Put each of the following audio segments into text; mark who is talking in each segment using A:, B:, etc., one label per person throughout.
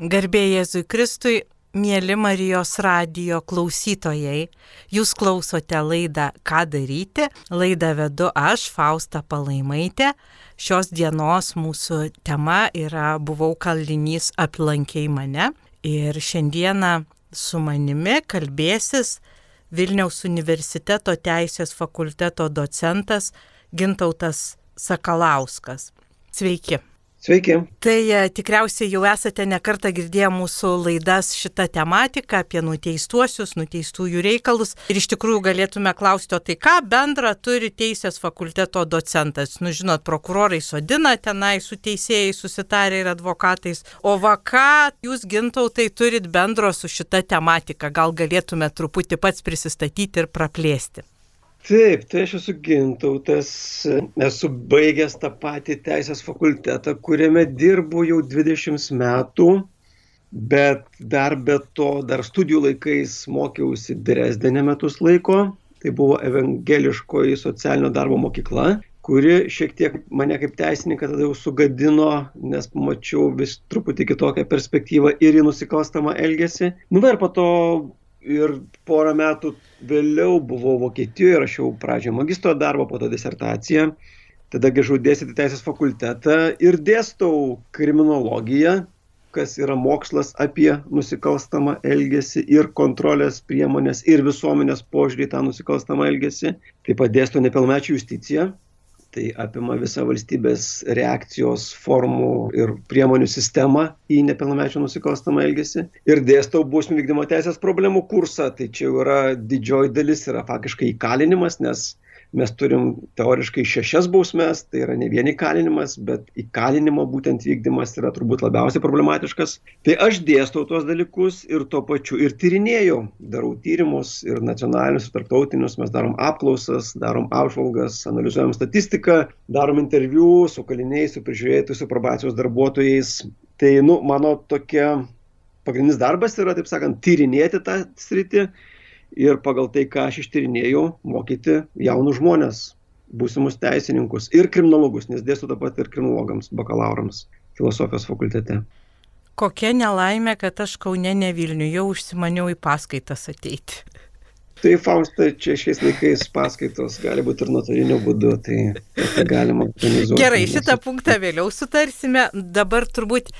A: Garbė Jėzui Kristui, mėly Marijos radio klausytojai, jūs klausote laidą Ką daryti. Laidą vedu aš, Fausta Palaimaitė. Šios dienos mūsų tema yra Buvau kalinys aplankiai mane. Ir šiandieną su manimi kalbėsis Vilniaus universiteto teisės fakulteto docentas Gintautas Sakalauskas. Sveiki.
B: Sveiki.
A: Tai e, tikriausiai jau esate nekartą girdėję mūsų laidas šitą tematiką apie nuteistuosius, nuteistųjų reikalus. Ir iš tikrųjų galėtume klausti, o tai ką bendra turi teisės fakulteto docentas? Nu, žinot, prokurorai sodina tenai su teisėjai susitarę ir advokatais. O va ką jūs gintautai turit bendro su šita tematika? Gal galėtume truputį pats prisistatyti ir praplėsti?
B: Taip, tai aš esu gintautas, esu baigęs tą patį teisės fakultetą, kuriame dirbu jau 20 metų, bet dar be to, dar studijų laikais mokiausi Dresdenė metus laiko, tai buvo evangeliškoji socialinio darbo mokykla, kuri šiek tiek mane kaip teisininką tada jau sugadino, nes pamačiau vis truputį kitokią perspektyvą ir į nusikalstamą elgesį. Nu ir po to ir porą metų vėliau buvau Vokietijoje, rašiau pradžioje magistro darbą, po to disertaciją, tada grįžau dėstyti teisės fakultetą ir dėstau kriminologiją, kas yra mokslas apie nusikalstamą elgesį ir kontrolės priemonės ir visuomenės požiūrį tą nusikalstamą elgesį. Taip pat dėstau nepilnamečių justiciją, tai apima visą valstybės reakcijos formų ir priemonių sistemą į nepilnamečių nusikalstamą elgesį. Ir dėstau bausmių vykdymo teisės problemų kursą, tai čia jau yra didžioji dalis, yra faktiškai įkalinimas, nes mes turim teoriškai šešias bausmes, tai yra ne vien įkalinimas, bet įkalinimo būtent vykdymas yra turbūt labiausiai problematiškas. Tai aš dėstau tuos dalykus ir tuo pačiu ir tyrinėjau, darau tyrimus ir nacionalinius, tarptautinius, mes darom apklausas, darom apžvalgas, analizuojam statistiką, darom interviu su kaliniais, su prižiūrėtojais, su probacijos darbuotojais. Tai, nu, mano tokia pagrindinis darbas yra, taip sakant, tyrinėti tą sritį ir pagal tai, ką aš ištyrinėjau, mokyti jaunus žmonės, būsimus teisininkus ir kriminologus, nes dėstu taip pat ir kriminologams, bakalaurams filosofijos fakultete.
A: Kokia nelaimė, kad aš Kaune ne Vilniuje jau užsimaniau į paskaitas ateiti.
B: Tai Fausta, čia šiais laikais paskaitos gali būti ir nuotoliniu būdu, tai, tai galima organizuoti.
A: Gerai, šitą punktą vėliau sutarsime. Dabar turbūt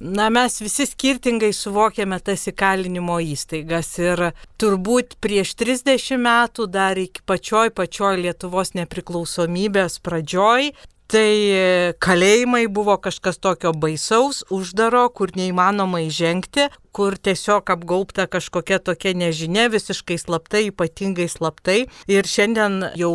A: Na, mes visi skirtingai suvokiame tas įkalinimo įstaigas ir turbūt prieš 30 metų dar iki pačioj pačioj Lietuvos nepriklausomybės pradžioj Tai kalėjimai buvo kažkas tokio baisaus, uždaro, kur neįmanoma įžengti, kur tiesiog apgaupta kažkokia tokia nežinia, visiškai slaptai, ypatingai slaptai. Ir šiandien jau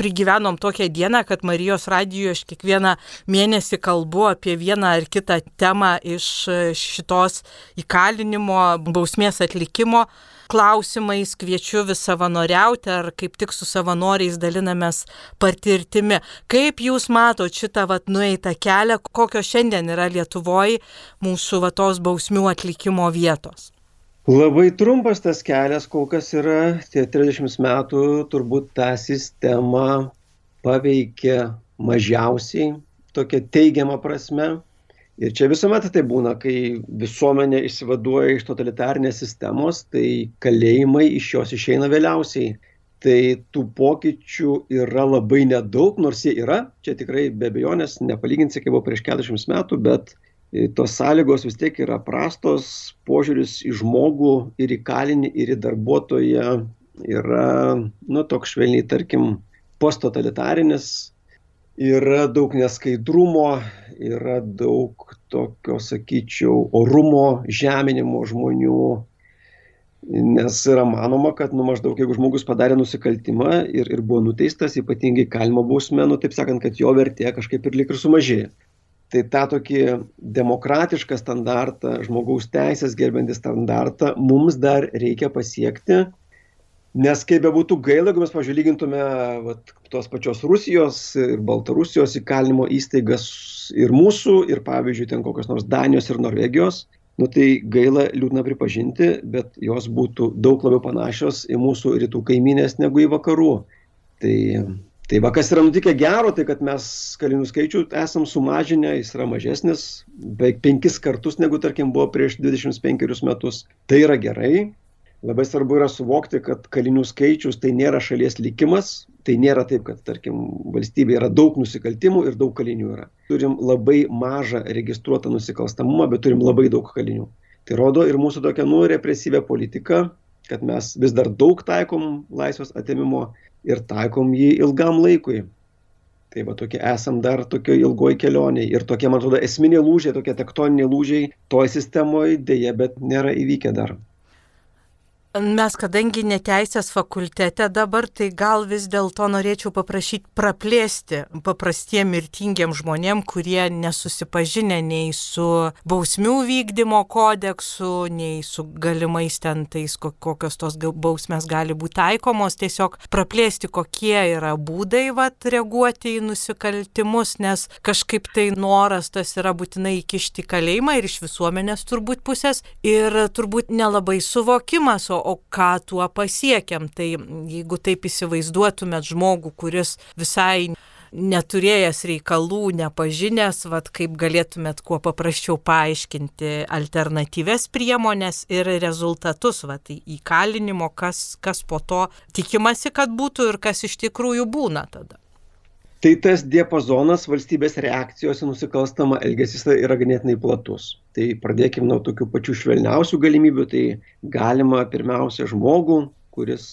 A: prigyvenom tokią dieną, kad Marijos radijoje aš kiekvieną mėnesį kalbu apie vieną ar kitą temą iš šitos įkalinimo, bausmės atlikimo klausimais, kviečiu vis savanoriauti ar kaip tik su savanoriais dalinamės patirtimi. Kaip jūs matot šitą vat nueitą kelią, kokios šiandien yra Lietuvoje mūsų vatos bausmių atlikimo vietos?
B: Labai trumpas tas kelias, kol kas yra tie 30 metų, turbūt tą sistemą paveikė mažiausiai, tokia teigiama prasme ir čia visuomet taip būna kai visuomenė išsivaduoja iš totalitarinės sistemos tai kalėjimai iš jos išeina vėliausiai. Tai tų pokyčių yra labai nedaug nors jie yra. Čia tikrai be abejonės nepalyginsi kaip buvo prieš keturiasdešimt metų bet e, tos sąlygos vis tiek yra prastos. Požiūris į žmogų ir į kalinį ir į darbuotoją yra nu toks švelniai tarkim posttotalitarinis yra daug neskaidrumo, yra daug tokio, sakyčiau, orumo, žeminimo žmonių, nes yra manoma, kad, nu, maždaug, jeigu žmogus padarė nusikaltimą ir, ir buvo nuteistas, ypatingai kalimo bausmė, nu, taip sakant, kad jo vertė kažkaip ir lik ir sumažėjo. Tai tą tokį demokratišką standartą, žmogaus teisės gerbantį standartą mums dar reikia pasiekti nes kaip bebūtų gaila jeigu mes pavyzdžiui lygintume vat tos pačios rusijos ir baltarusijos įkalinimo įstaigas ir mūsų ir pavyzdžiui ten kokios nors danijos ir norvegijos nu tai gaila liūdna pripažinti bet jos būtų daug labiau panašios į mūsų rytų kaimynes negu į vakarų tai Tai va, kas yra nutikę gero, tai kad mes kalinių skaičių esam sumažinę, jis yra mažesnis, beveik penkis kartus negu, tarkim, buvo prieš 25 metus. Tai yra gerai. Labai svarbu yra suvokti, kad kalinių skaičius tai nėra šalies likimas, tai nėra taip, kad, tarkim, valstybėje yra daug nusikaltimų ir daug kalinių yra. Turim labai mažą registruotą nusikalstamumą, bet turim labai daug kalinių. Tai rodo ir mūsų tokia nu represyvė politika, kad mes vis dar daug taikom laisvės atimimo ir taikom jį ilgam laikui. Tai va tokie esam dar tokio ilgoj kelioniai ir tokie, man atrodo, esminiai lūžiai, tokie tektoniniai lūžiai toj sistemoje dėje, bet nėra įvykę dar.
A: Mes, kadangi neteisės fakultete dabar, tai gal vis dėlto norėčiau paprašyti praplėsti paprastiem mirtingiem žmonėm, kurie nesusipažinę nei su bausmių vykdymo kodeksu, nei su galimais ten tais, kokios tos bausmės gali būti taikomos, tiesiog praplėsti, kokie yra būdai vat, reaguoti į nusikaltimus, nes kažkaip tai noras tas yra būtinai įkišti kalėjimą ir iš visuomenės turbūt pusės ir turbūt nelabai suvokimas, o o ką tuo pasiekiam. Tai jeigu taip įsivaizduotumėt žmogų, kuris visai neturėjęs reikalų, nepažinęs, vad kaip galėtumėt kuo paprasčiau paaiškinti alternatyves priemonės ir rezultatus, vad įkalinimo, kas, kas po to tikimasi, kad būtų ir kas iš tikrųjų būna tada.
B: Tai tas diapazonas valstybės reakcijos į nusikalstamą elgesį yra ganėtinai platus. Tai pradėkime nuo tokių pačių švelniausių galimybių. Tai galima pirmiausia žmogų, kuris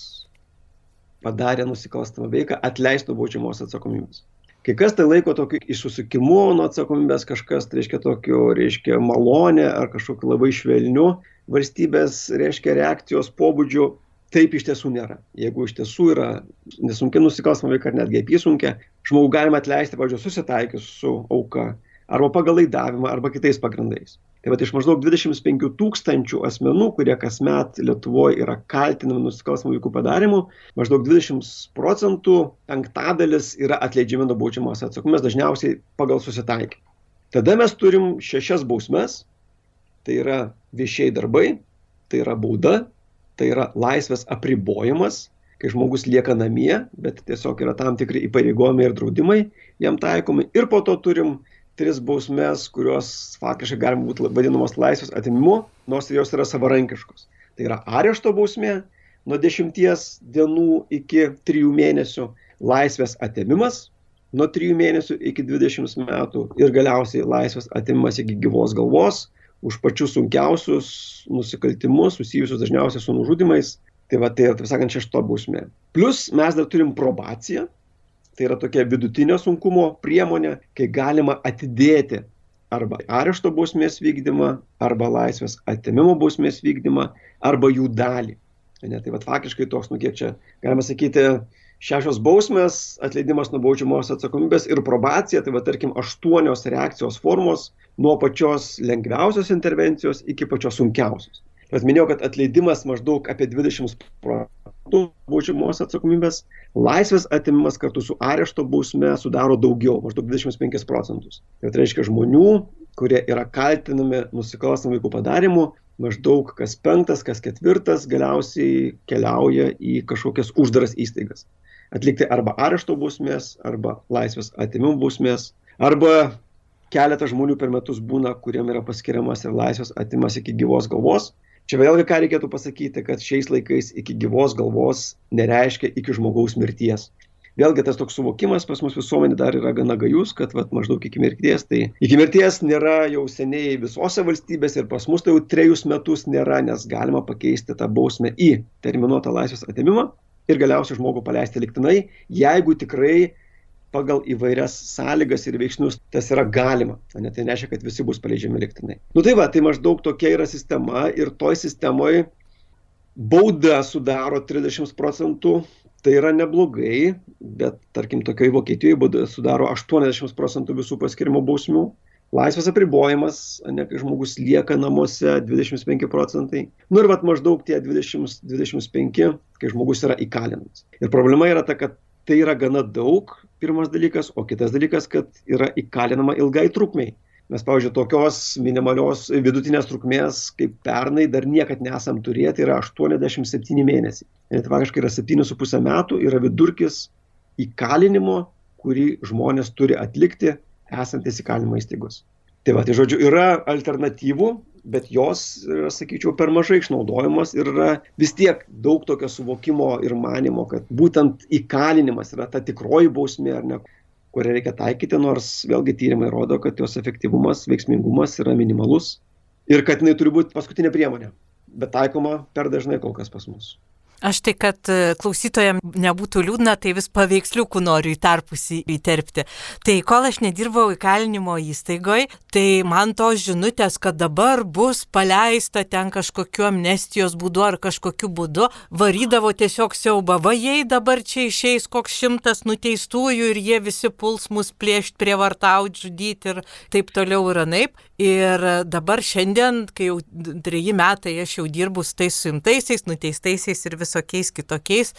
B: padarė nusikalstamą veiką, atleisti nuo baudžiamos atsakomybės. Kai kas tai laiko tokiu išsusikimu nuo atsakomybės, kažkas, tai reiškia, tokiu, reiškia, malonė ar kažkokiu labai švelniu valstybės, reiškia, reakcijos pobūdžiu, taip iš tiesų nėra. Jeigu iš tiesų yra nesunkiai nusikalstama veika ar netgi apysunkia, žmogų galima atleisti, pavyzdžiui, susitaikius su auka, arba pagal laidavimą, arba kitais pagrindais. Tai va iš maždaug 25 tūkstančių asmenų, kurie kasmet Lietuvoje yra kaltinami nusikalstamų veikų padarimu, maždaug 20 procentų, penktadalis yra atleidžiami nuo baudžiamos atsakomybės, dažniausiai pagal susitaikymą. Tada mes turim šešias bausmes, tai yra viešiai darbai, tai yra bauda, tai yra laisvės apribojimas, kai žmogus lieka namie, bet tiesiog yra tam tikri įpareigojimai ir draudimai jam taikomi. Ir po to turim tris bausmes, kurios faktiškai galima būti vadinamos laisvės atimimu, nors jos yra savarankiškos. Tai yra arešto bausmė nuo 10 dienų iki 3 mėnesių, laisvės atimimas nuo 3 mėnesių iki 20 metų ir galiausiai laisvės atimimas iki gyvos galvos už pačius sunkiausius nusikaltimus susijusius dažniausiai su nužudimais. Tai va, tai yra, taip sakant, šešto bausmė. Plus mes dar turim probaciją, tai yra tokia vidutinio sunkumo priemonė, kai galima atidėti arba arešto bausmės vykdymą, arba laisvės atimimo bausmės vykdymą, arba jų dalį. Ne, tai va, faktiškai toks, nu kiek čia, galima sakyti, šešios bausmės, atleidimas nuo baudžiamos atsakomybės ir probacija, tai va, tarkim, aštuonios reakcijos formos, nuo pačios lengviausios intervencijos iki pačios sunkiausios. Bet minėjau, kad atleidimas maždaug apie 20 procentų baudžiamos atsakomybės, laisvės atimimas kartu su arešto bausme sudaro daugiau, maždaug 25 procentus. Tai reiškia žmonių, kurie yra kaltinami nusikalstamų veikų padarimu, maždaug kas penktas, kas ketvirtas galiausiai keliauja į kažkokias uždaras įstaigas. Atlikti arba arešto bausmės, arba laisvės atimimo bausmės, arba keletas žmonių per metus būna, kuriem yra paskiriamas ir laisvės atimas iki gyvos galvos. Čia vėlgi ką reikėtų pasakyti, kad šiais laikais iki gyvos galvos nereiškia iki žmogaus mirties. Vėlgi tas toks suvokimas pas mus visuomenė dar yra gana gajus, kad vat, maždaug iki mirties. Tai iki mirties nėra jau seniai visose valstybėse ir pas mus tai jau trejus metus nėra, nes galima pakeisti tą bausmę į terminuotą laisvės atimimą ir galiausiai žmogų paleisti liktinai, jeigu tikrai pagal įvairias sąlygas ir veiksnius tas yra galima. Ne, tai nereiškia, kad visi bus paleidžiami liktinai. Nu tai va, tai maždaug tokia yra sistema ir toj sistemoje bauda sudaro 30 procentų. Tai yra neblogai, bet tarkim tokioje Vokietijoje bauda sudaro 80 procentų visų paskirimo bausmių. Laisvės apribojimas, ne kai žmogus lieka namuose 25 procentai. Nu ir vat maždaug tie 20-25, kai žmogus yra įkalinamas. Ir problema yra ta, kad tai yra gana daug, pirmas dalykas, o kitas dalykas, kad yra įkalinama ilgai trukmei. Mes, pavyzdžiui, tokios minimalios vidutinės trukmės kaip pernai dar niekad nesam turėję, tai yra 87 mėnesiai. Net faktiškai yra 7,5 metų, yra vidurkis įkalinimo, kurį žmonės turi atlikti esantis įkalinimo įstaigos. Tai va, tai žodžiu, yra alternatyvų, bet jos, sakyčiau, per mažai išnaudojamos ir yra vis tiek daug tokio suvokimo ir manimo, kad būtent įkalinimas yra ta tikroji bausmė ar ne, kurią reikia taikyti, nors vėlgi tyrimai rodo, kad jos efektyvumas, veiksmingumas yra minimalus ir kad jinai turi būti paskutinė priemonė, bet taikoma per dažnai kol kas pas mus.
A: Aš tai, kad e, klausytojams nebūtų liūdna, tai vis paveiksliukų noriu į tarpus įterpti. Tai kol aš nedirbau įkalinimo įstaigoje, tai man tos žinutės, kad dabar bus paleista ten kažkokiu amnestijos būdu ar kažkokiu būdu, varydavo tiesiog siauba. Va, jei dabar čia išeis koks šimtas nuteistųjų ir jie visi puls mus plėšti, prievartauti, žudyti ir taip toliau ir anaip. Ir dabar šiandien, kai jau treji metai aš jau dirbu su tais suimtaisiais, nuteistaisiais ir visokiais kitokiais,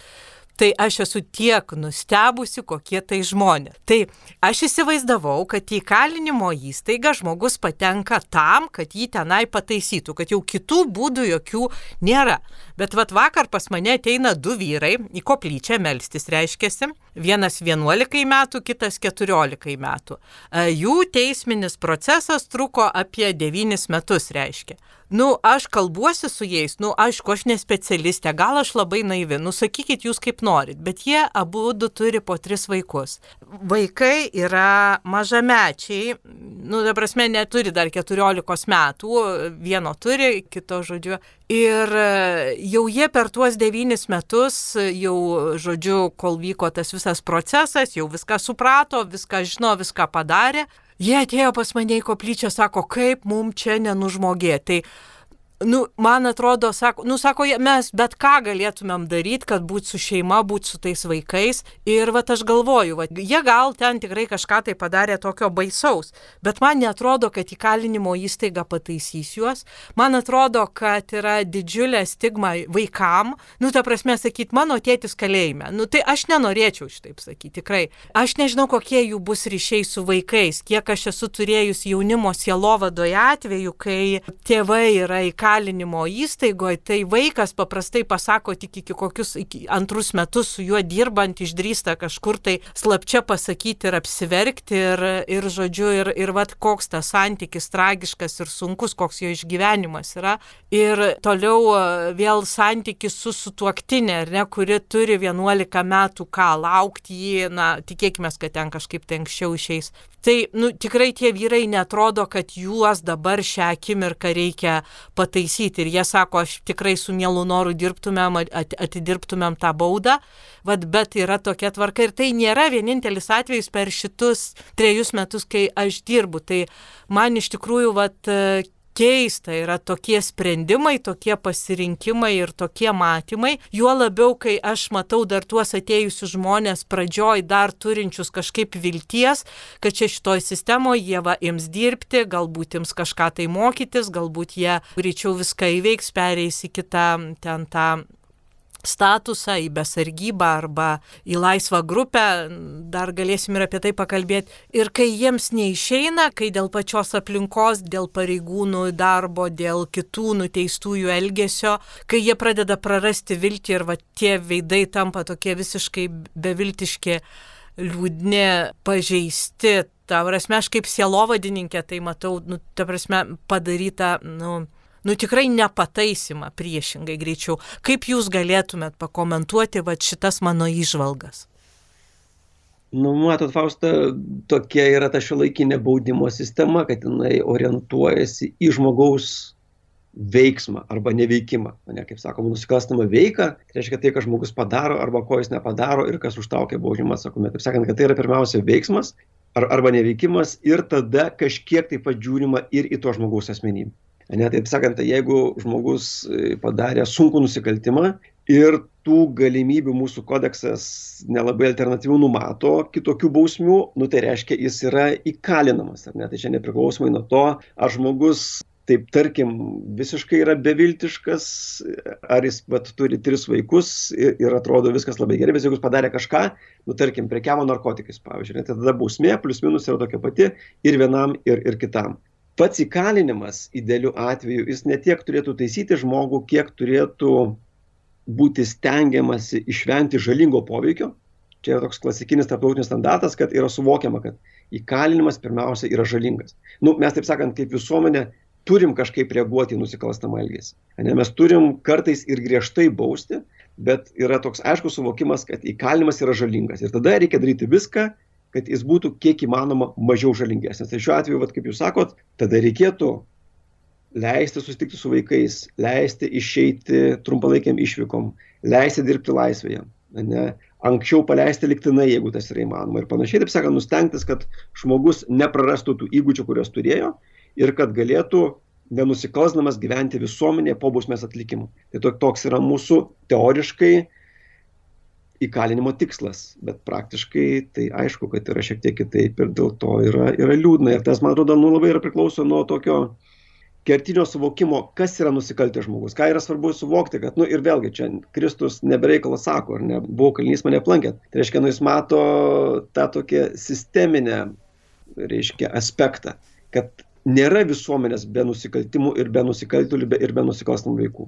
A: tai aš esu tiek nustebusi, kokie tai žmonės. Tai aš įsivaizdavau, kad į kalinimo įstaigą žmogus patenka tam, kad jį tenai pataisytų, kad jau kitų būdų jokių nėra. Bet vat vakar pas mane ateina du vyrai į koplyčią melstis, reiškiasi. Vienas 11 metų, kitas 14 metų. E, jų teisminis procesas truko apie 9 metus, reiškia. Nu, aš kalbuosi su jais, nu, aišku, aš nespecialistė, gal aš labai naivi, nu, sakykit jūs kaip norit, bet jie abu du turi po tris vaikus. Vaikai yra mažamečiai, nu, ta prasme, neturi dar 14 metų, vieno turi, kito žodžiu. Ir jau jie per tuos devynis metus, jau, žodžiu, kol vyko tas visas procesas, jau viską suprato, viską žino, viską padarė. Jie atėjo pas mane į koplyčią, sako, kaip mum čia nenužmogėti. Tai nu, man atrodo, sako, nu, sako, mes bet ką galėtumėm daryti, kad būt su šeima, būt su tais vaikais. Ir va, aš galvoju, va, jie gal ten tikrai kažką tai padarė tokio baisaus, bet man netrodo, kad įkalinimo įstaiga pataisys juos. Man atrodo, kad yra didžiulė stigma vaikam. Nu, ta prasme, sakyti, mano tėtis kalėjime. Nu, tai aš nenorėčiau šitaip sakyti, tikrai. Aš nežinau, kokie jų bus ryšiai su vaikais, kiek aš esu turėjus jaunimo sielovadoje atveju, kai tėvai yra įkalinimo įkalinimo įstaigoje, tai vaikas paprastai pasako tik iki kokius iki antrus metus su juo dirbant išdrįsta kažkur tai slapčia pasakyti ir apsiverkti ir, ir žodžiu, ir, ir vad koks tas santykis tragiškas ir sunkus, koks jo išgyvenimas yra. Ir toliau e, vėl santykis su sutuoktinė, ne, kuri turi 11 metų ką laukti jį, na, tikėkime, kad ten kažkaip tai anksčiau išeis Tai nu, tikrai tie vyrai netrodo, kad juos dabar šią akimirką reikia pataisyti. Ir jie sako, aš tikrai su mielu noru dirbtumėm, atidirbtumėm tą baudą, Vat, bet yra tokia tvarka. Ir tai nėra vienintelis atvejis per šitus trejus metus, kai aš dirbu. Tai man iš tikrųjų vat, keista yra tokie sprendimai, tokie pasirinkimai ir tokie matymai. Juo labiau, kai aš matau dar tuos atėjusius žmonės pradžioj dar turinčius kažkaip vilties, kad čia šitoj sistemoje jie va ims dirbti, galbūt ims kažką tai mokytis, galbūt jie greičiau viską įveiks, pereis į kitą ten tą statusą, į besargybą arba į laisvą grupę, dar galėsim ir apie tai pakalbėti. Ir kai jiems neišeina, kai dėl pačios aplinkos, dėl pareigūnų darbo, dėl kitų nuteistųjų elgesio, kai jie pradeda prarasti viltį ir va, tie veidai tampa tokie visiškai beviltiški, liūdni, pažeisti. Ta prasme, aš kaip sielovadininkė tai matau, nu, ta prasme, padaryta, nu, nu tikrai nepataisima priešingai greičiau. Kaip jūs galėtumėt pakomentuoti va šitas mano išvalgas?
B: Nu, matot, Fausta, tokia yra ta šiuolaikinė baudimo sistema, kad jinai orientuojasi į žmogaus veiksmą arba neveikimą. Ne, kaip sakoma, nusikalstamą veiką, tai reiškia tai, ką žmogus padaro arba ko jis nepadaro ir kas už taukia baudžiamą atsakomybę. Taip sakant, kad tai yra pirmiausia veiksmas ar, arba neveikimas ir tada kažkiek taip pat žiūrima ir į to žmogaus asmenybę. Ne, taip sakant, jeigu žmogus e, padarė sunkų nusikaltimą ir tų galimybių mūsų kodeksas nelabai alternatyvių numato kitokių bausmių, nu tai reiškia, jis yra įkalinamas, ar ne? Tai čia nepriklausomai nuo to, ar žmogus taip tarkim visiškai yra beviltiškas, ar jis bet turi tris vaikus ir, ir atrodo viskas labai gerai, bet jeigu jis padarė kažką, nu tarkim, prekiavo narkotikais, pavyzdžiui, tai tada bausmė plus minus yra tokia pati ir vienam, ir, ir kitam pats įkalinimas idealiu atveju jis ne tiek turėtų taisyti žmogų, kiek turėtų būti stengiamasi išvengti žalingo poveikio, čia yra toks klasikinis tarptautinis standartas, kad yra suvokiama, kad įkalinimas pirmiausia yra žalingas. Nu, mes taip sakant, kaip visuomenė turim kažkaip reaguoti į nusikalstamą elgesį. Ne, mes turim kartais ir griežtai bausti, bet yra toks aiškus suvokimas, kad įkalinimas yra žalingas. Ir tada reikia daryti viską, kad jis būtų kiek įmanoma mažiau žalingesnis. Tai šiuo atveju, vat, kaip jūs sakot, tada reikėtų leisti susitikti su vaikais, leisti išeiti trumpalaikiam išvykom, leisti dirbti laisvėje. Ne, anksčiau paleisti liktinai, jeigu tas yra įmanoma. Ir panašiai, taip sakant, nustengtis, kad žmogus neprarastų tų įgūdžių, kuriuos turėjo ir kad galėtų nenusikalsdamas gyventi visuomenėje po bausmės atlikimo. Tai toks yra mūsų teoriškai įkalinimo tikslas, bet praktiškai tai aišku, kad yra šiek tiek kitaip ir dėl to yra, yra liūdna. Ir tas, man atrodo, nu, labai yra priklauso nuo tokio kertinio suvokimo, kas yra nusikaltęs žmogus. Ką yra svarbu suvokti, kad, nu ir vėlgi, čia Kristus nebereikalas sako, ar ne, buvo kalinys mane aplankėt. Tai reiškia, nu jis mato tą tokią sisteminę, reiškia, aspektą, kad nėra visuomenės be nusikaltimų ir be nusikaltėlių ir be nusikalstamų veikų.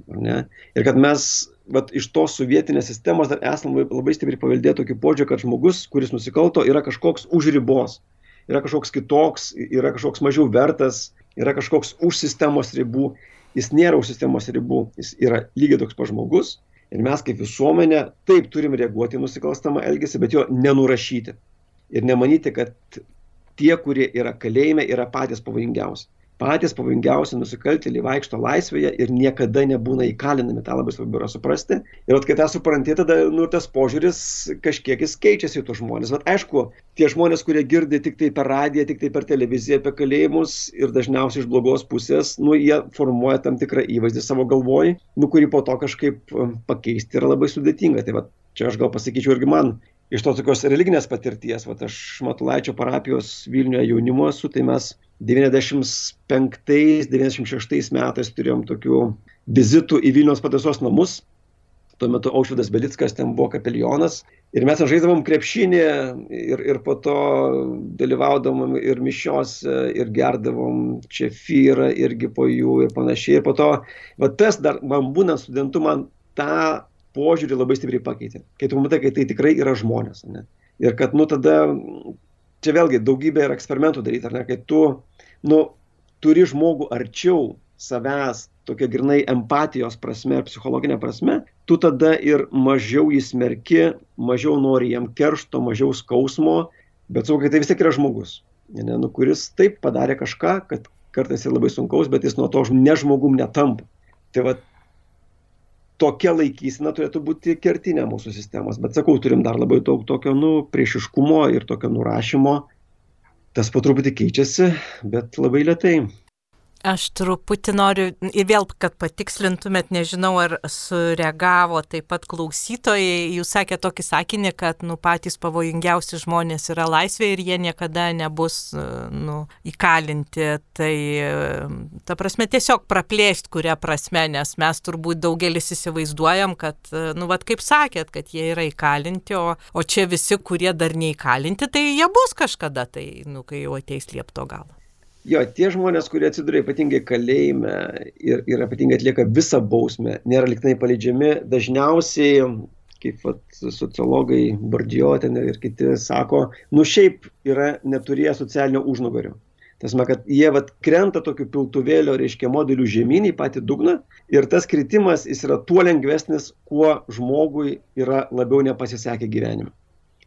B: Ir kad mes vat, iš tos sovietinės sistemos dar esame labai stipriai paveldėję tokį požiūrį, kad žmogus, kuris nusikalto, yra kažkoks už ribos, yra kažkoks kitoks, yra kažkoks mažiau vertas, yra kažkoks už sistemos ribų. Jis nėra už sistemos ribų, jis yra lygiai toks pa žmogus. Ir mes kaip visuomenė taip turim reaguoti į nusikalstamą elgesį, bet jo nenurašyti. Ir nemanyti, kad tie, kurie yra kalėjime, yra patys pavojingiausi. Patys pavojingiausi nusikaltėliai vaikšto laisvėje ir niekada nebūna įkalinami, tą labai svarbu yra suprasti. Ir kai tą supranti, tada nu, tas požiūris kažkiek jis keičiasi į tos žmonės. Bet aišku, tie žmonės, kurie girdi tik tai per radiją, tik tai per televiziją apie kalėjimus ir dažniausiai iš blogos pusės, nu, jie formuoja tam tikrą įvaizdį savo galvoj, nu, kurį po to kažkaip um, pakeisti yra labai sudėtinga. Tai va, čia aš gal pasakyčiau irgi man iš tos tokios religinės patirties, va, aš Matulaičio parapijos Vilniuje jaunimo esu, tai mes 95-96 metais turėjom tokių vizitų į Vilniaus pataisos namus. Tuo metu Aušvidas Belickas ten buvo kapelionas. Ir mes žaiddavom krepšinį ir, ir po to dalyvaudavom ir mišiose, ir gerdavom čia fyrą irgi po jų ir panašiai. Ir po to, va tas dar, man būnant studentu, man tą požiūrį labai stipriai pakeitė. Kai tu matai, kad tai tikrai yra žmonės. Ne? Ir kad, nu, tada, čia vėlgi daugybė yra eksperimentų daryti, ar ne, kai tu, nu, turi žmogų arčiau savęs, tokia grinai empatijos prasme, psichologinė prasme, tu tada ir mažiau įsmerki, mažiau nori jam keršto, mažiau skausmo, bet saugai tai vis tiek yra žmogus, ne, nu, kuris taip padarė kažką, kad kartais ir labai sunkaus, bet jis nuo to ne žmogum netampa. Tai va tokia laikysena turėtų būti kertinė mūsų sistemos. Bet sakau, turim dar labai daug tokio, nu, priešiškumo ir tokio nurašymo. Tas po truputį keičiasi, bet labai lietai.
A: Aš truputį noriu ir vėl, kad patikslintumėt, nežinau, ar sureagavo taip pat klausytojai. Jūs sakėte tokį sakinį, kad nu, patys pavojingiausi žmonės yra laisvė ir jie niekada nebus nu, įkalinti. Tai ta prasme tiesiog praplėsti kuria prasme, nes mes turbūt daugelis įsivaizduojam, kad, nu, vad kaip sakėt, kad jie yra įkalinti, o, o čia visi, kurie dar neįkalinti, tai jie bus kažkada, tai, nu, kai jau ateis liepto galą.
B: Jo, tie žmonės, kurie atsiduria ypatingai kalėjime ir, ir ypatingai atlieka visą bausmę, nėra liknai paleidžiami, dažniausiai, kaip vat, sociologai Bardžio ten ir kiti sako, nu šiaip yra neturėję socialinio užnugario. Tasme, kad jie vat, krenta tokiu piltuvėlio, reiškia, modelių žemyn į patį dugną ir tas kritimas jis yra tuo lengvesnis, kuo žmogui yra labiau nepasisekę gyvenime.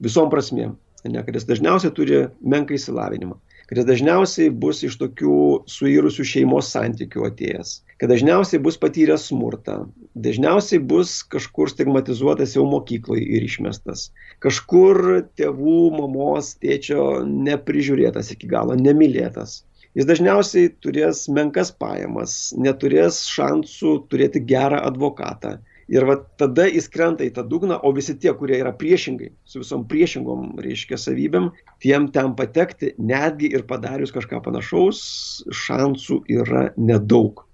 B: Visom prasmėm. Ne, kad jis dažniausiai turi menką įsilavinimą kad jis dažniausiai bus iš tokių suirusių šeimos santykių atėjęs, kad dažniausiai bus patyręs smurtą, dažniausiai bus kažkur stigmatizuotas jau mokykloje ir išmestas, kažkur tėvų, mamos, tėčio neprižiūrėtas iki galo, nemylėtas. Jis dažniausiai turės menkas pajamas, neturės šansų turėti gerą advokatą, Ir va tada jis krenta į tą dugną, o visi tie, kurie yra priešingai, su visom priešingom, reiškia, savybėm, tiem ten patekti, netgi ir padarius kažką panašaus, šansų yra nedaug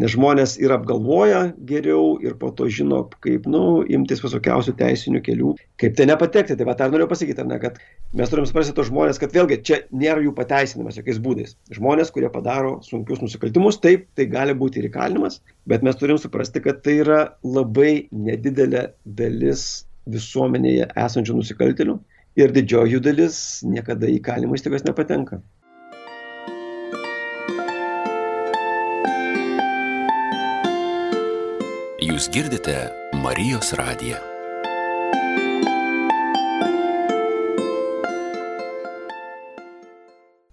B: nes žmonės ir apgalvoja geriau ir po to žino, kaip, nu, imtis visokiausių teisinių kelių, kaip tai nepatekti. Tai va, tą noriu pasakyti, ne, kad mes turim suprasti tos žmonės, kad vėlgi čia nėra jų pateisinimas jokiais būdais. Žmonės, kurie padaro sunkius nusikaltimus, taip, tai gali būti ir įkalinimas, bet mes turim suprasti, kad tai yra labai nedidelė dalis visuomenėje esančių nusikaltelių ir didžioji jų dalis niekada į kalimo įstaigas nepatenka.
C: Jūs girdite Marijos radiją.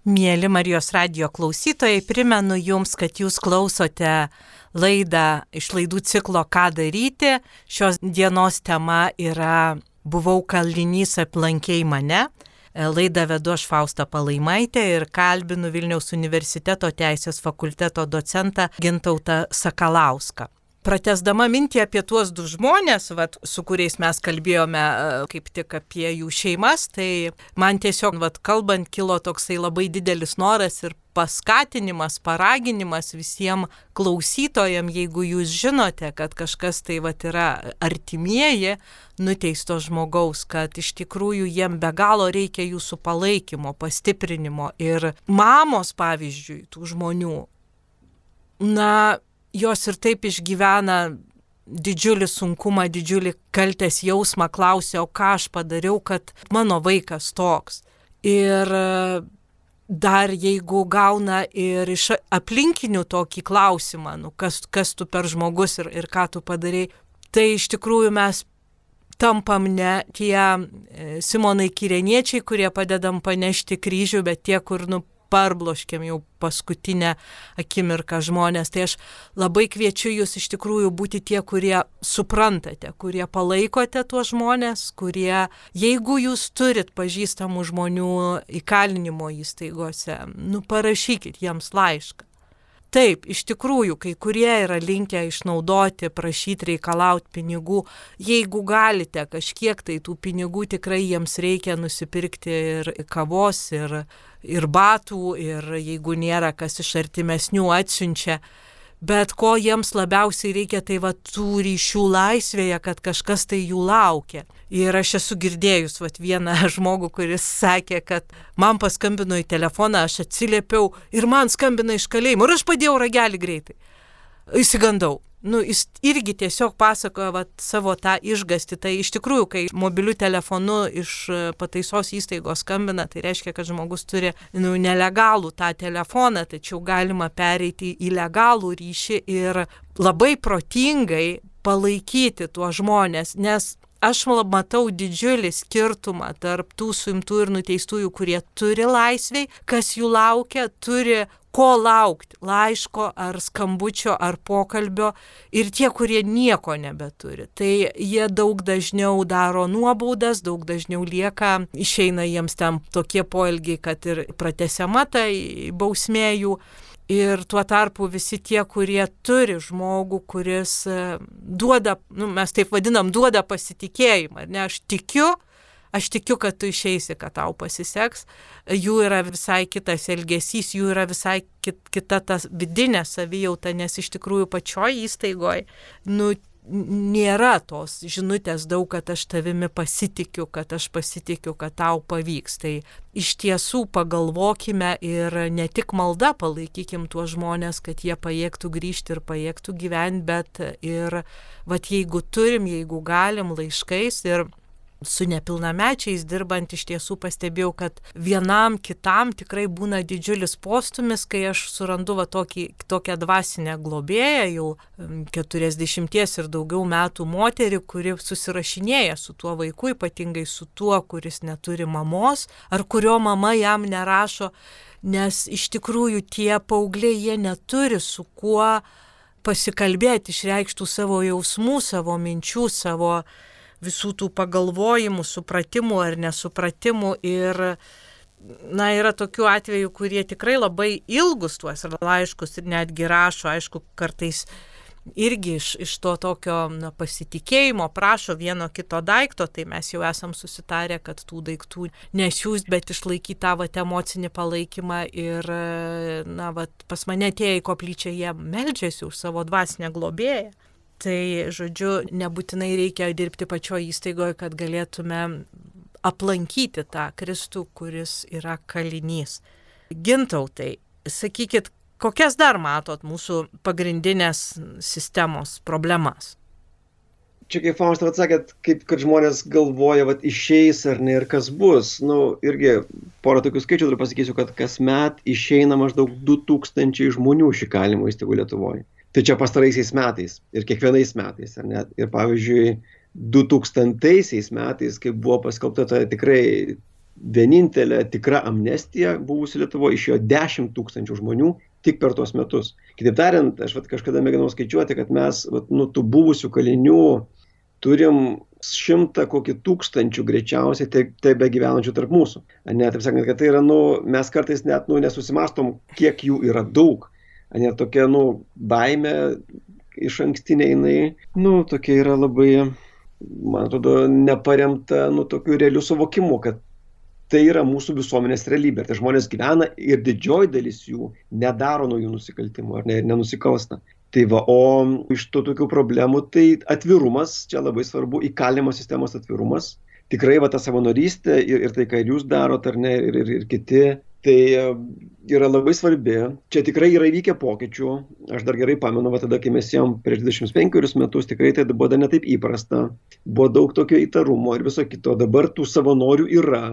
A: Mėly Marijos radio klausytojai, primenu Jums, kad Jūs klausote laidą iš laidų ciklo Ką daryti. Šios dienos tema yra Buvau kalinys aplankiai mane. Laidą vedu aš Fausta Palaimaitė ir kalbinu Vilniaus universiteto teisės fakulteto docentą Gintautą Sakalauską pratesdama mintį apie tuos du žmonės, vat, su kuriais mes kalbėjome e, kaip tik apie jų šeimas, tai man tiesiog, vat, kalbant, kilo toksai labai didelis noras ir paskatinimas, paraginimas visiems klausytojams, jeigu jūs žinote, kad kažkas tai vat, yra artimieji nuteisto žmogaus, kad iš tikrųjų jiem be galo reikia jūsų palaikymo, pastiprinimo ir mamos, pavyzdžiui, tų žmonių. Na, jos ir taip išgyvena didžiulį sunkumą, didžiulį kaltės jausmą, klausia, o ką aš padariau, kad mano vaikas toks. Ir e, dar jeigu gauna ir iš aplinkinių tokį klausimą, nu, kas, kas tu per žmogus ir, ir ką tu padarai, tai iš tikrųjų mes tampam ne tie e, Simonai Kireniečiai, kurie padedam panešti kryžių, bet tie, kur nu, parbloškiam jau paskutinę akimirką žmonės. Tai aš labai kviečiu jūs iš tikrųjų būti tie, kurie suprantate, kurie palaikote tuos žmonės, kurie, jeigu jūs turit pažįstamų žmonių įkalinimo įstaigose, nu parašykit jiems laišką. Taip, iš tikrųjų, kai kurie yra linkę išnaudoti, prašyti, reikalauti pinigų. Jeigu galite kažkiek tai tų pinigų tikrai jiems reikia nusipirkti ir kavos, ir ir batų, ir jeigu nėra kas iš artimesnių atsiunčia. Bet ko jiems labiausiai reikia, tai va tų ryšių laisvėje, kad kažkas tai jų laukia. Ir aš esu girdėjus va vieną žmogų, kuris sakė, kad man paskambino į telefoną, aš atsiliepiau ir man skambina iš kalėjimo ir aš padėjau ragelį greitai. Įsigandau nu, jis irgi tiesiog pasakoja vat, savo tą išgasti. Tai iš tikrųjų, kai mobiliu telefonu iš e, pataisos įstaigos skambina, tai reiškia, kad žmogus turi nu, nelegalų tą telefoną, tačiau galima pereiti į legalų ryšį ir labai protingai palaikyti tuos žmonės, nes aš matau didžiulį skirtumą tarp tų suimtų ir nuteistųjų, kurie turi laisviai, kas jų laukia, turi ko laukti - laiško ar skambučio ar pokalbio ir tie, kurie nieko nebeturi. Tai jie daug dažniau daro nuobaudas, daug dažniau lieka, išeina jiems ten tokie poelgiai, kad ir pratesiama tai bausmėjų. Ir tuo tarpu visi tie, kurie turi žmogų, kuris e, duoda, nu, mes taip vadinam, duoda pasitikėjimą, ne? Aš tikiu, aš tikiu, kad tu išeisi, kad tau pasiseks, jų yra visai kitas elgesys, jų yra visai kit, kita ta vidinė savijauta, nes iš tikrųjų pačioj įstaigoje, nu, nėra tos žinutės daug, kad aš tavimi pasitikiu, kad aš pasitikiu, kad tau pavyks. Tai iš tiesų pagalvokime ir ne tik malda palaikykim tuos žmonės, kad jie pajėgtų grįžti ir pajėgtų gyventi, bet ir, vad jeigu turim, jeigu galim laiškais ir su nepilnamečiais dirbant iš tiesų pastebėjau, kad vienam kitam tikrai būna didžiulis postumis, kai aš surandu va tokį, tokią dvasinę globėją, jau 40 ir daugiau metų moterį, kuri susirašinėja su tuo vaiku, ypatingai su tuo, kuris neturi mamos, ar kurio mama jam nerašo, nes iš tikrųjų tie paaugliai jie neturi su kuo pasikalbėti, išreikštų savo jausmų, savo minčių, savo visų tų pagalvojimų, supratimų ar nesupratimų ir na, yra tokių atvejų, kurie tikrai labai ilgus tuos laiškus ir netgi rašo, aišku, kartais irgi iš, iš to tokio na, pasitikėjimo prašo vieno kito daikto, tai mes jau esam susitarę, kad tų daiktų nesiūs, bet išlaikyti tą vat, emocinį palaikymą ir, na, vat, pas mane atėję į koplyčią jie meldžiasi už savo dvasinę globėją. Tai, žodžiu, nebūtinai reikia dirbti pačioje įstaigoje, kad galėtume aplankyti tą Kristų, kuris yra kalinys. Gintautai, sakykit, kokias dar matot mūsų pagrindinės sistemos problemas?
B: čia kaip Faustas atsakėt, kaip kad žmonės galvoja, kad išeis ar ne ir kas bus. Nu, irgi porą tokių skaičių turiu pasakysiu, kad kasmet išeina maždaug 2000 žmonių iš įkalinimo įstaigų Lietuvoje. Tai čia pastaraisiais metais ir kiekvienais metais. Ir pavyzdžiui, 2000 metais, kai buvo paskelbta ta tikrai vienintelė tikra amnestija buvusi Lietuvoje, išėjo 10 tūkstančių žmonių tik per tuos metus. Kitaip tariant, aš vat, kažkada mėginau skaičiuoti, kad mes vat, nu, tų buvusių kalinių turim šimtą kokį tūkstančių greičiausiai taip, taip be gyvenančių tarp mūsų. Ne, taip sakant, kad tai yra, nu, mes kartais net nu, nesusimastom, kiek jų yra daug. Ne, tokia, nu, baime iš ankstinė jinai, nu, tokia yra labai, man atrodo, neparemta, nu, tokiu realiu suvokimu, kad tai yra mūsų visuomenės realybė. Tai žmonės gyvena ir didžioji dalis jų nedaro naujų nusikaltimų ar ne, ir nenusikalsta. Tai va, o iš tų tokių problemų, tai atvirumas, čia labai svarbu, įkalimo sistemos atvirumas. Tikrai va ta savanorystė ir, ir tai, ką jūs darot, ar ne, ir, ir, ir kiti, tai e, yra labai svarbi. Čia tikrai yra įvykę pokyčių. Aš dar gerai pamenu, va tada, kai mes jom prieš 25 metus, tikrai tai buvo dar netaip įprasta. Buvo daug tokio įtarumo ir viso kito. Dabar tų savanorių yra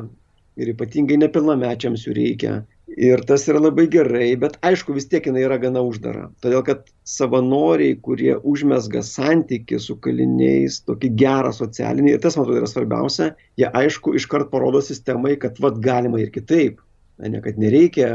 B: ir ypatingai nepilnamečiams jų reikia. Ir tas yra labai gerai, bet aišku, vis tiek jinai yra gana uždara. Todėl, kad savanoriai, kurie užmesga santyki su kaliniais, tokį gerą socialinį, ir tas, man atrodo, yra svarbiausia, jie aišku iškart parodo sistemai, kad vad galima ir kitaip ne, kad nereikia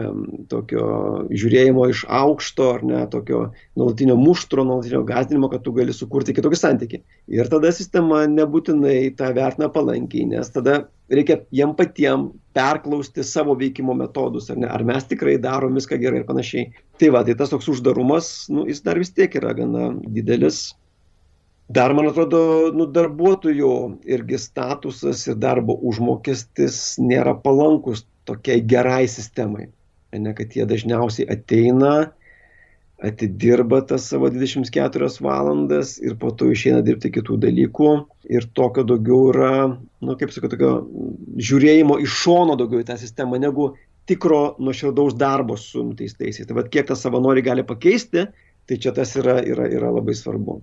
B: tokio žiūrėjimo iš aukšto ar ne, tokio nuolatinio muštro, nuolatinio gazdinimo, kad tu gali sukurti kitokį santykį. Ir tada sistema nebūtinai tą vertina palankiai, nes tada reikia jiem patiem perklausti savo veikimo metodus, ar, ne, ar mes tikrai darom viską gerai ir panašiai. Tai va, tai tas toks uždarumas, nu, jis dar vis tiek yra gana didelis. Dar, man atrodo, nu, darbuotojų irgi statusas ir darbo užmokestis nėra palankus tokiai gerai sistemai. Ne, kad jie dažniausiai ateina, atidirba tas savo 24 valandas ir po to išeina dirbti kitų dalykų. Ir tokio daugiau yra, nu, kaip sakau, tokio žiūrėjimo iš šono daugiau į tą sistemą, negu tikro nuoširdaus darbo su nuteistaisiais. Tai vad kiek tas savanori gali pakeisti, tai čia tas yra, yra, yra labai svarbu.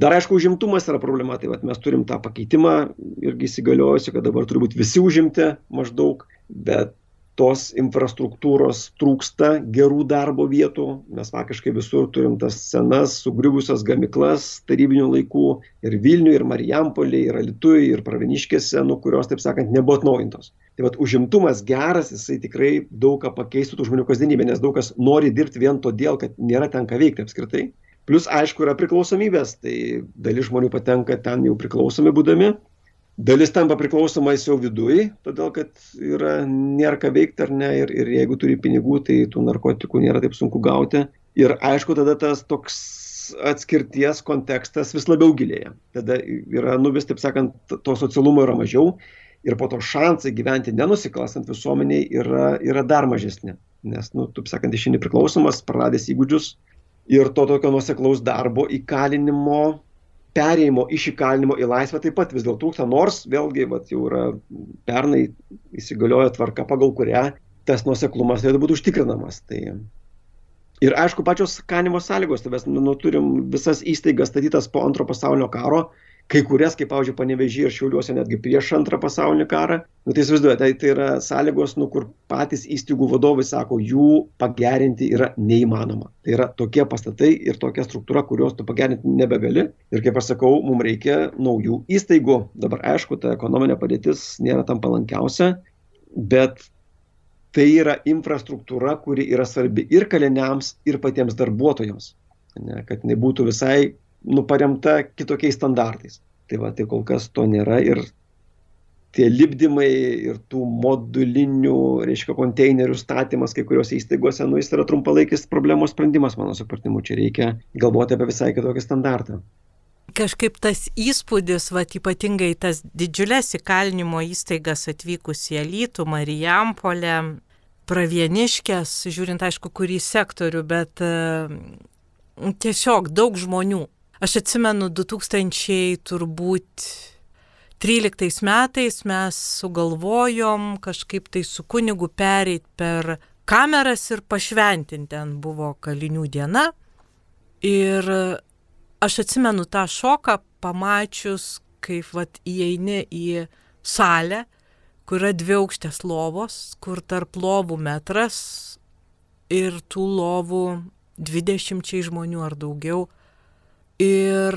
B: Dar aišku, užimtumas yra problema, tai vat, mes turim tą pakeitimą irgi įsigaliojusi, kad dabar turi būti visi užimti maždaug, bet tos infrastruktūros trūksta gerų darbo vietų. Mes faktiškai visur turim tas senas, sugriuvusias gamiklas tarybinių laikų ir Vilniuje, ir Marijampolėje, ir Alituje, ir Praveniškėse, nu, kurios, taip sakant, nebuvo atnaujintos. Tai vad užimtumas geras, jisai tikrai daug ką pakeistų tų žmonių kasdienybę, nes daug kas nori dirbti vien todėl, kad nėra ten ką veikti apskritai. Plus, aišku, yra priklausomybės, tai dalis žmonių patenka ten jau priklausomi būdami, dalis tampa priklausomais jau viduje, todėl kad yra, nėra ką veikti ar ne, ir, ir jeigu turi pinigų, tai tų narkotikų nėra taip sunku gauti. Ir aišku, tada tas toks atskirties kontekstas vis labiau gilėja. Tada yra, nu vis taip sakant, to socialumo yra mažiau ir po to šansai gyventi nenusiklastant visuomeniai yra, yra dar mažesni. Nes, nu, taip sakant, išini priklausomas, praradęs įgūdžius, ir to tokio nuseklaus darbo įkalinimo, perėjimo iš įkalinimo į laisvę taip pat vis dėlto trūksta, nors vėlgi vat, jau yra pernai įsigalioja tvarka, pagal kurią tas nuseklumas turėtų būti užtikrinamas. Tai... Ir aišku, pačios kanimo sąlygos, tai mes nu, turim visas įstaigas statytas po antro pasaulinio karo, kai kurias, kaip, pavyzdžiui, panevežį ir šiauliuose netgi prieš antrą pasaulinį karą. Nu, tai įsivaizduoju, tai, tai yra sąlygos, nu, kur patys įstaigų vadovai sako, jų pagerinti yra neįmanoma. Tai yra tokie pastatai ir tokia struktūra, kurios tu pagerinti nebegali. Ir kaip aš sakau, mums reikia naujų įstaigų. Dabar aišku, ta ekonominė padėtis nėra tam palankiausia, bet tai yra infrastruktūra, kuri yra svarbi ir kaliniams, ir patiems darbuotojams. Ne, kad nebūtų visai nu, paremta kitokiais standartais. Tai va, tai kol kas to nėra ir tie lipdymai ir tų modulinių, reiškia, konteinerių statymas kai kuriuose įstaigose, nu, jis yra trumpalaikis problemos sprendimas, mano supratimu, čia reikia galvoti apie visai kitokį standartą.
A: Kažkaip tas įspūdis, va, ypatingai tas didžiulės įkalinimo įstaigas atvykus į Alytų, Marijampolę, Pravieniškės, žiūrint aišku, kurį sektorių, bet uh, tiesiog daug žmonių Aš atsimenu 2000 turbūt 13 metais mes sugalvojom kažkaip tai su kunigu pereiti per kameras ir pašventinti. Ten buvo kalinių diena. Ir aš atsimenu tą šoką pamačius, kaip vat įeini į salę, kur yra dvi aukštės lovos, kur tarp lovų metras ir tų lovų 20 žmonių ar daugiau. Ir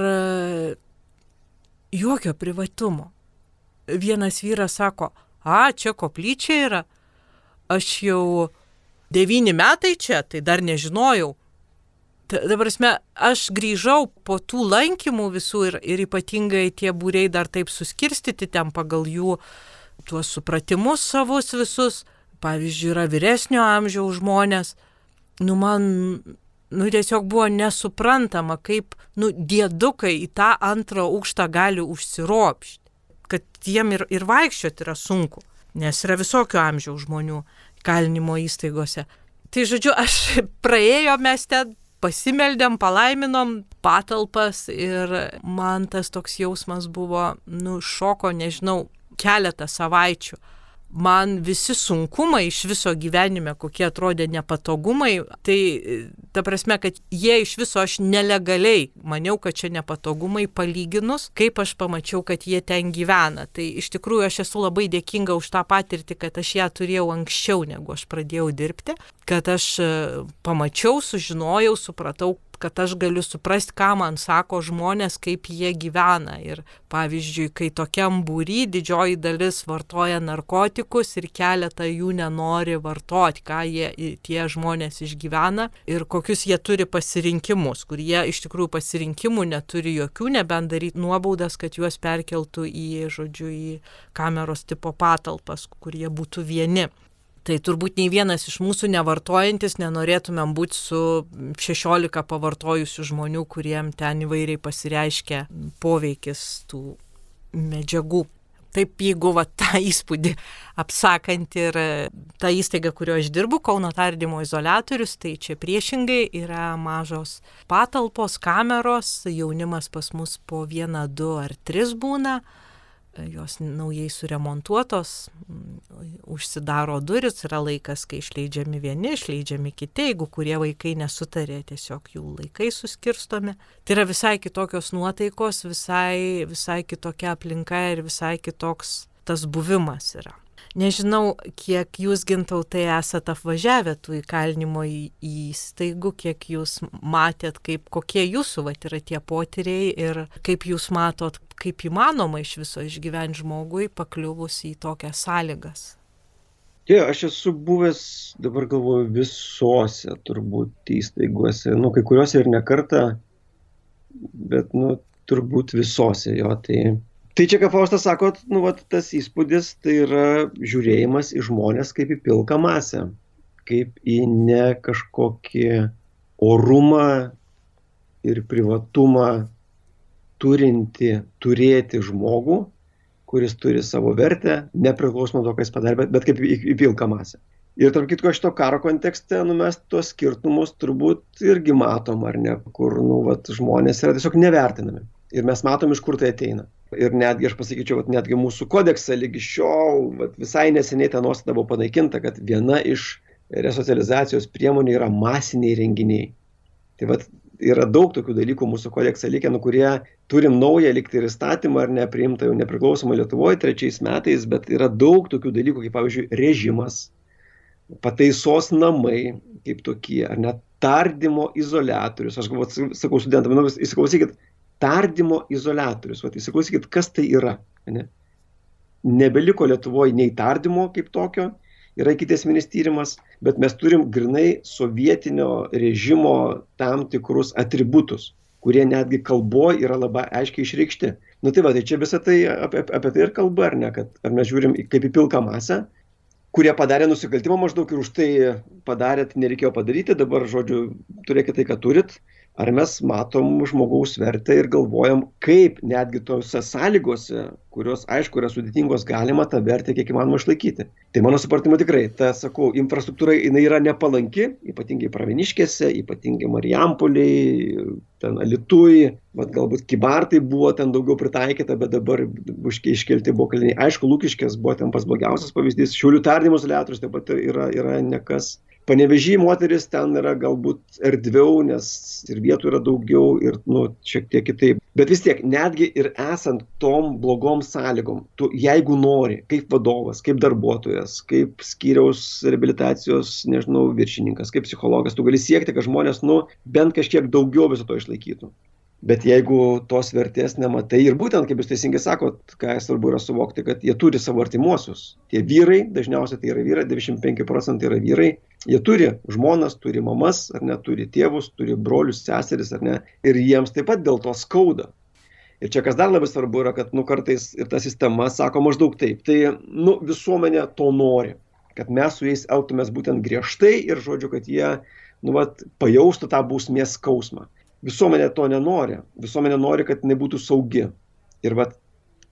A: jokio privatumo. Vienas vyras sako, a, čia koplyčia yra, aš jau devyni metai čia, tai dar nežinojau. Dabar, aš grįžau po tų lankymų visų ir, ir ypatingai tie būriai dar taip suskirstyti ten pagal jų tuos supratimus savus visus. Pavyzdžiui, yra vyresnio amžiaus žmonės. Nu, man, nu, tiesiog buvo nesuprantama, kaip, nu, dėdukai į tą antrą aukštą gali užsiropšti. Kad jiem ir, ir vaikščioti yra sunku, nes yra visokio amžiaus žmonių kalinimo įstaigose. Tai žodžiu, aš praėjo mes ten pasimeldėm, palaiminom patalpas ir man tas toks jausmas buvo, nu, šoko, nežinau, keletą savaičių man visi sunkumai iš viso gyvenime, kokie atrodė nepatogumai, tai ta prasme, kad jie iš viso aš nelegaliai maniau, kad čia nepatogumai palyginus, kaip aš pamačiau, kad jie ten gyvena. Tai iš tikrųjų aš esu labai dėkinga už tą patirtį, kad aš ją turėjau anksčiau, negu aš pradėjau dirbti, kad aš e, pamačiau, sužinojau, supratau, kad aš galiu suprasti, ką man sako žmonės, kaip jie gyvena. Ir pavyzdžiui, kai tokiam būry didžioji dalis vartoja narkotikus ir keletą jų nenori vartoti, ką jie, tie žmonės išgyvena ir kokius jie turi pasirinkimus, kur jie iš tikrųjų pasirinkimų neturi jokių, nebent daryti nuobaudas, kad juos perkeltų į, žodžiu, į kameros tipo patalpas, kur jie būtų vieni. Tai turbūt nei vienas iš mūsų nevartojantis nenorėtumėm būti su 16 pavartojusių žmonių, kuriem ten įvairiai pasireiškia poveikis tų medžiagų. Taip, jeigu va, tą įspūdį apsakant ir tą įstaigą, kurioje aš dirbu, Kauno tardymo izolatorius, tai čia priešingai yra mažos patalpos, kameros, jaunimas pas mus po vieną, du ar tris būna jos naujai suremontuotos, užsidaro duris, yra laikas, kai išleidžiami vieni, išleidžiami kiti, jeigu kurie vaikai nesutarė, tiesiog jų laikai suskirstomi. Tai yra visai kitokios nuotaikos, visai, visai kitokia aplinka ir visai kitoks tas buvimas yra. Nežinau, kiek jūs gintautai esate apvažiavę tų įkalinimo įstaigų, kiek jūs matėt, kaip, kokie jūsų vat, yra tie potyriai ir kaip jūs matot, kaip įmanoma iš viso išgyventi žmogui pakliuvus į tokias sąlygas.
B: Taip, ja, aš esu buvęs, dabar galvoju, visose turbūt įstaigose, nu, kai kuriuose ir nekarta, bet, nu, turbūt visose jo, tai tai čia ką faustas sako nu vat tas įspūdis tai yra žiūrėjimas į žmones kaip į pilką masę kaip į ne kažkokį orumą ir privatumą turinti turėti žmogų, kuris turi savo vertę, nepriklausomai nuo to, ką jis padarė, bet, bet kaip į, į pilką masę. Ir tarp kitko, šito karo kontekste, nu, mes tuos skirtumus turbūt irgi matom, ar ne, kur, nu, vat, žmonės yra tiesiog nevertinami. Ir mes matom, iš kur tai ateina ir netgi aš pasakyčiau, kad netgi mūsų kodekse lygi šiol, vat, visai neseniai ta nuostata buvo panaikinta, kad viena iš resocializacijos priemonių yra masiniai renginiai. Tai vat, yra daug tokių dalykų mūsų kodekse likę, nu, kurie turim naują likti ir įstatymą ar nepriimtą jau nepriklausomą Lietuvoje trečiais metais, bet yra daug tokių dalykų, kaip pavyzdžiui, režimas, pataisos namai kaip tokie, ar net tardymo izolatorius. Aš galvoju, sakau studentam, nu, įsiklausykit, tardymo izolatorius. Vat įsiklausykit, kas tai yra. Ne? Nebeliko Lietuvoje nei tardymo kaip tokio, yra ikiteisminis tyrimas, bet mes turim grinai sovietinio režimo tam tikrus atributus, kurie netgi kalboje yra labai aiškiai išreikšti. Na nu, tai va, tai čia visą tai apie, apie tai ir kalba, ar ne, kad ar mes žiūrim kaip į pilką masę, kurie padarė nusikaltimą maždaug ir už tai padarėt, nereikėjo padaryti, dabar, žodžiu, turėkite tai, ką turit, ar mes matom žmogaus vertę ir galvojam, kaip netgi tose sąlygose, kurios aišku yra sudėtingos, galima tą vertę kiek įmanoma išlaikyti. Tai mano supratimu tikrai, ta, sakau, infrastruktūra jinai yra nepalanki, ypatingai Praviniškėse, ypatingai Marijampoliai, ten Alitui, bet galbūt Kibartai buvo ten daugiau pritaikyta, bet dabar iškelti buvo kaliniai. Aišku, Lūkiškės buvo ten pas blogiausias pavyzdys, Šiaulių tardymo izoliatorius taip pat yra, yra nekas Panevežį moteris ten yra galbūt erdviau, nes ir vietų yra daugiau ir, nu, šiek tiek kitaip. Bet vis tiek, netgi ir esant tom blogom sąlygom, tu jeigu nori, kaip vadovas, kaip darbuotojas, kaip skyriaus rehabilitacijos, nežinau, viršininkas, kaip psichologas, tu gali siekti, kad žmonės, nu, bent kažkiek daugiau viso to išlaikytų. Bet jeigu tos vertės nematai ir būtent, kaip jūs teisingai sakot, ką svarbu yra suvokti, kad jie turi savo artimuosius. Tie vyrai, dažniausiai tai yra vyrai, 95 procentai yra vyrai, jie turi žmonas, turi mamas, ar ne, turi tėvus, turi brolius, seseris, ar ne, ir jiems taip pat dėl to skauda. Ir čia kas dar labai svarbu yra, kad, nu, kartais ir ta sistema sako maždaug taip, tai, nu, visuomenė to nori, kad mes su jais elgtumės būtent griežtai ir, žodžiu, kad jie, nu, vat, pajaustų tą bausmės skausmą visuomenė to nenori. Visuomenė nori, kad jinai būtų saugi. Ir vat,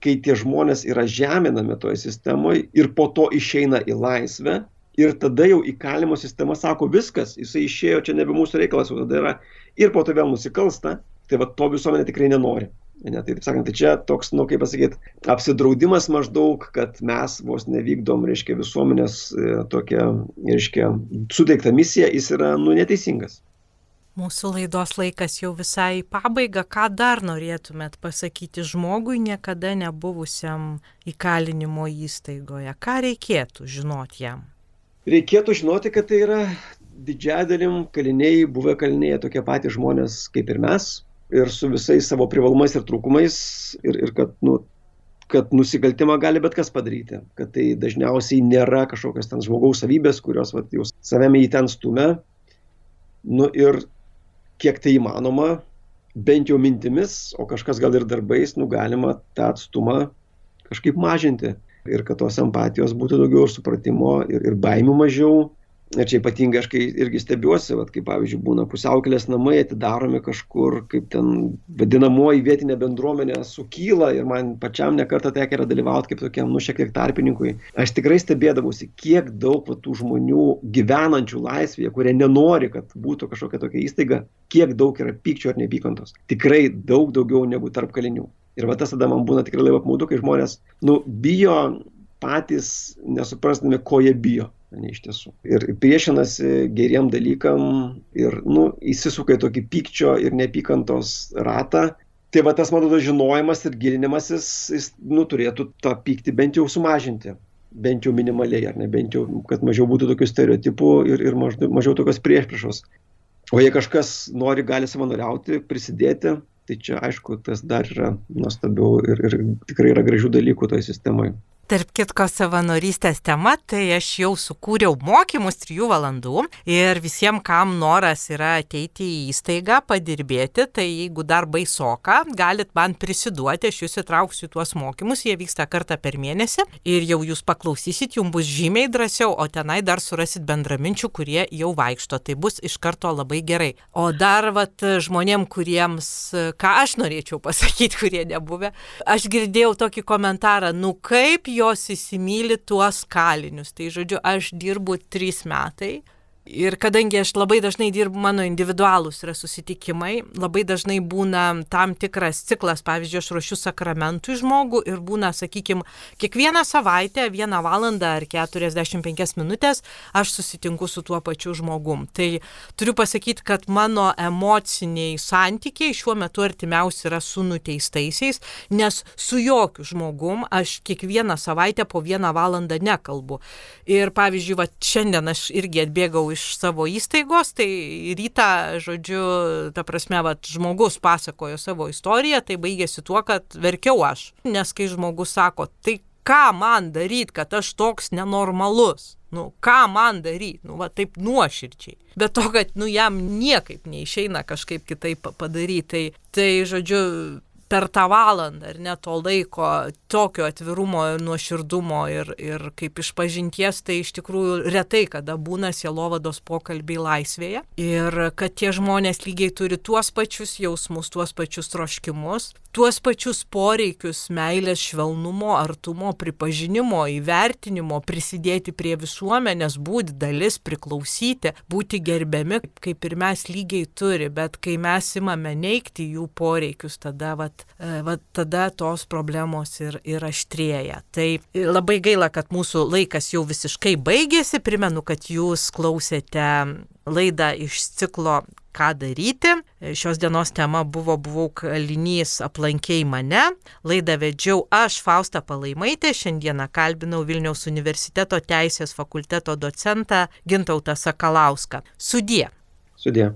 B: kai tie žmonės yra žeminami toje sistemoje ir po to išeina į laisvę, ir tada jau įkalimo sistema sako viskas, jisai išėjo, čia nebe mūsų reikalas, o tada yra ir po to vėl nusikalsta, tai va to visuomenė tikrai nenori. Ne, tai taip sakant, tai čia toks, nu, kaip pasakyti, apsidraudimas maždaug, kad mes vos nevykdom, reiškia, visuomenės e, tokią, reiškia, suteiktą misiją, jis yra, nu, neteisingas.
A: Mūsų laidos laikas jau visai į pabaigą. Ką dar norėtumėt pasakyti žmogui niekada nebuvusiam įkalinimo įstaigoje? Ką reikėtų žinoti jam?
B: Reikėtų žinoti, kad tai yra didžiąją dalim kaliniai, buvę kaliniai, tokie patys žmonės kaip ir mes, ir su visais savo privalumais ir trūkumais, ir, ir kad, nu, kad nusikaltimą gali bet kas padaryti, kad tai dažniausiai nėra kažkokios ten žmogaus savybės, kurios vat, jūs savame į ten stumia. Nu ir kiek tai įmanoma, bent jau mintimis, o kažkas gal ir darbais, nu galima tą atstumą kažkaip mažinti. Ir kad tos empatijos būtų daugiau ir supratimo, ir, ir baimių mažiau, Ir čia ypatingai aš kai irgi stebiuosi, vat, kaip pavyzdžiui būna pusiaukelės namai atidaromi kažkur, kaip ten vadinamoji vietinė bendruomenė sukyla ir man pačiam nekartą tekia yra dalyvauti kaip tokiam, nu, šiek tiek tarpininkui. Aš tikrai stebėdavusi, kiek daug va, tų žmonių gyvenančių laisvėje, kurie nenori, kad būtų kažkokia tokia įstaiga, kiek daug yra pykčio ar nepykantos. Tikrai daug daugiau negu tarp kalinių. Ir va tas tada man būna tikrai labai apmaudu, kai žmonės, nu, bijo patys nesuprasdami, ko jie bijo ne iš tiesų. Ir priešinasi geriem dalykam ir, nu, įsisuka į tokį pykčio ir nepykantos ratą. Tai va tas, man atrodo, žinojimas ir gilinimasis, jis, nu, turėtų tą pyktį bent jau sumažinti. Bent jau minimaliai, ar ne, bent jau, kad mažiau būtų tokių stereotipų ir, ir mažiau, mažiau tokios priešpriešos. O jei kažkas nori, gali savanoriauti, prisidėti, tai čia aišku, tas dar yra nuostabiau ir, ir tikrai yra gražių dalykų toje sistemoje.
A: Tarp kitko savanorystės tema, tai aš jau sukūriau mokymus 3 valandų ir visiems, kam noras yra ateiti į įstaigą, padirbėti, tai jeigu dar baisoka, galit man prisiduoti, aš jūs įtrauksiu tuos mokymus, jie vyksta kartą per mėnesį ir jau jūs paklausysit, jums bus žymiai drąsiau, o tenai dar surasit bendraminčių, kurie jau vaikšto, tai bus iš karto labai gerai. O dar vat, žmonėm, kuriems, ką aš norėčiau pasakyti, kurie nebuvę, aš girdėjau tokį komentarą, nu kaip jos įsimyli tuos kalinius. Tai žodžiu, aš dirbu trys metai Ir kadangi aš labai dažnai dirbu, mano individualūs yra susitikimai, labai dažnai būna tam tikras ciklas, pavyzdžiui, aš ruošiu sakramentui žmogų ir būna, sakykime, kiekvieną savaitę, vieną valandą ar 45 minutės aš susitinku su tuo pačiu žmogum. Tai turiu pasakyti, kad mano emociniai santykiai šiuo metu artimiausi yra su nuteistaisiais, nes su jokiu žmogum aš kiekvieną savaitę po vieną valandą nekalbu. Ir pavyzdžiui, va, šiandien aš irgi atbėgau iš savo įstaigos, tai rytą, žodžiu, ta prasme, va, žmogus pasakojo savo istoriją, tai baigėsi tuo, kad verkiau aš. Nes kai žmogus sako, tai ką man daryti, kad aš toks nenormalus? Nu, ką man daryti? Nu, va, taip nuoširdžiai. Bet to, kad, nu, jam niekaip neišeina kažkaip kitaip padaryti. Tai, tai žodžiu, per tą valandą, ar ne to laiko, tokio atvirumo, nuoširdumo ir, ir kaip iš pažinties, tai iš tikrųjų retai kada būna sielovados pokalbiai laisvėje. Ir kad tie žmonės lygiai turi tuos pačius jausmus, tuos pačius troškimus, tuos pačius poreikius meilės, švelnumo, artumo, pripažinimo, įvertinimo, prisidėti prie visuomenės, būti dalis, priklausyti, būti gerbiami, kaip ir mes lygiai turi, bet kai mes imame neikti jų poreikius, tada vat, va, tada tos problemos ir, ir aštrėja. Tai labai gaila, kad mūsų laikas jau visiškai baigėsi. Primenu, kad jūs klausėte laidą iš ciklo ką daryti. Šios dienos tema buvo Buvau kalinys aplankiai mane. Laidą vedžiau aš, Fausta Palaimaitė. Šiandieną kalbinau Vilniaus universiteto teisės fakulteto docentą Gintautą Sakalauską. Sudie.
B: Sudie.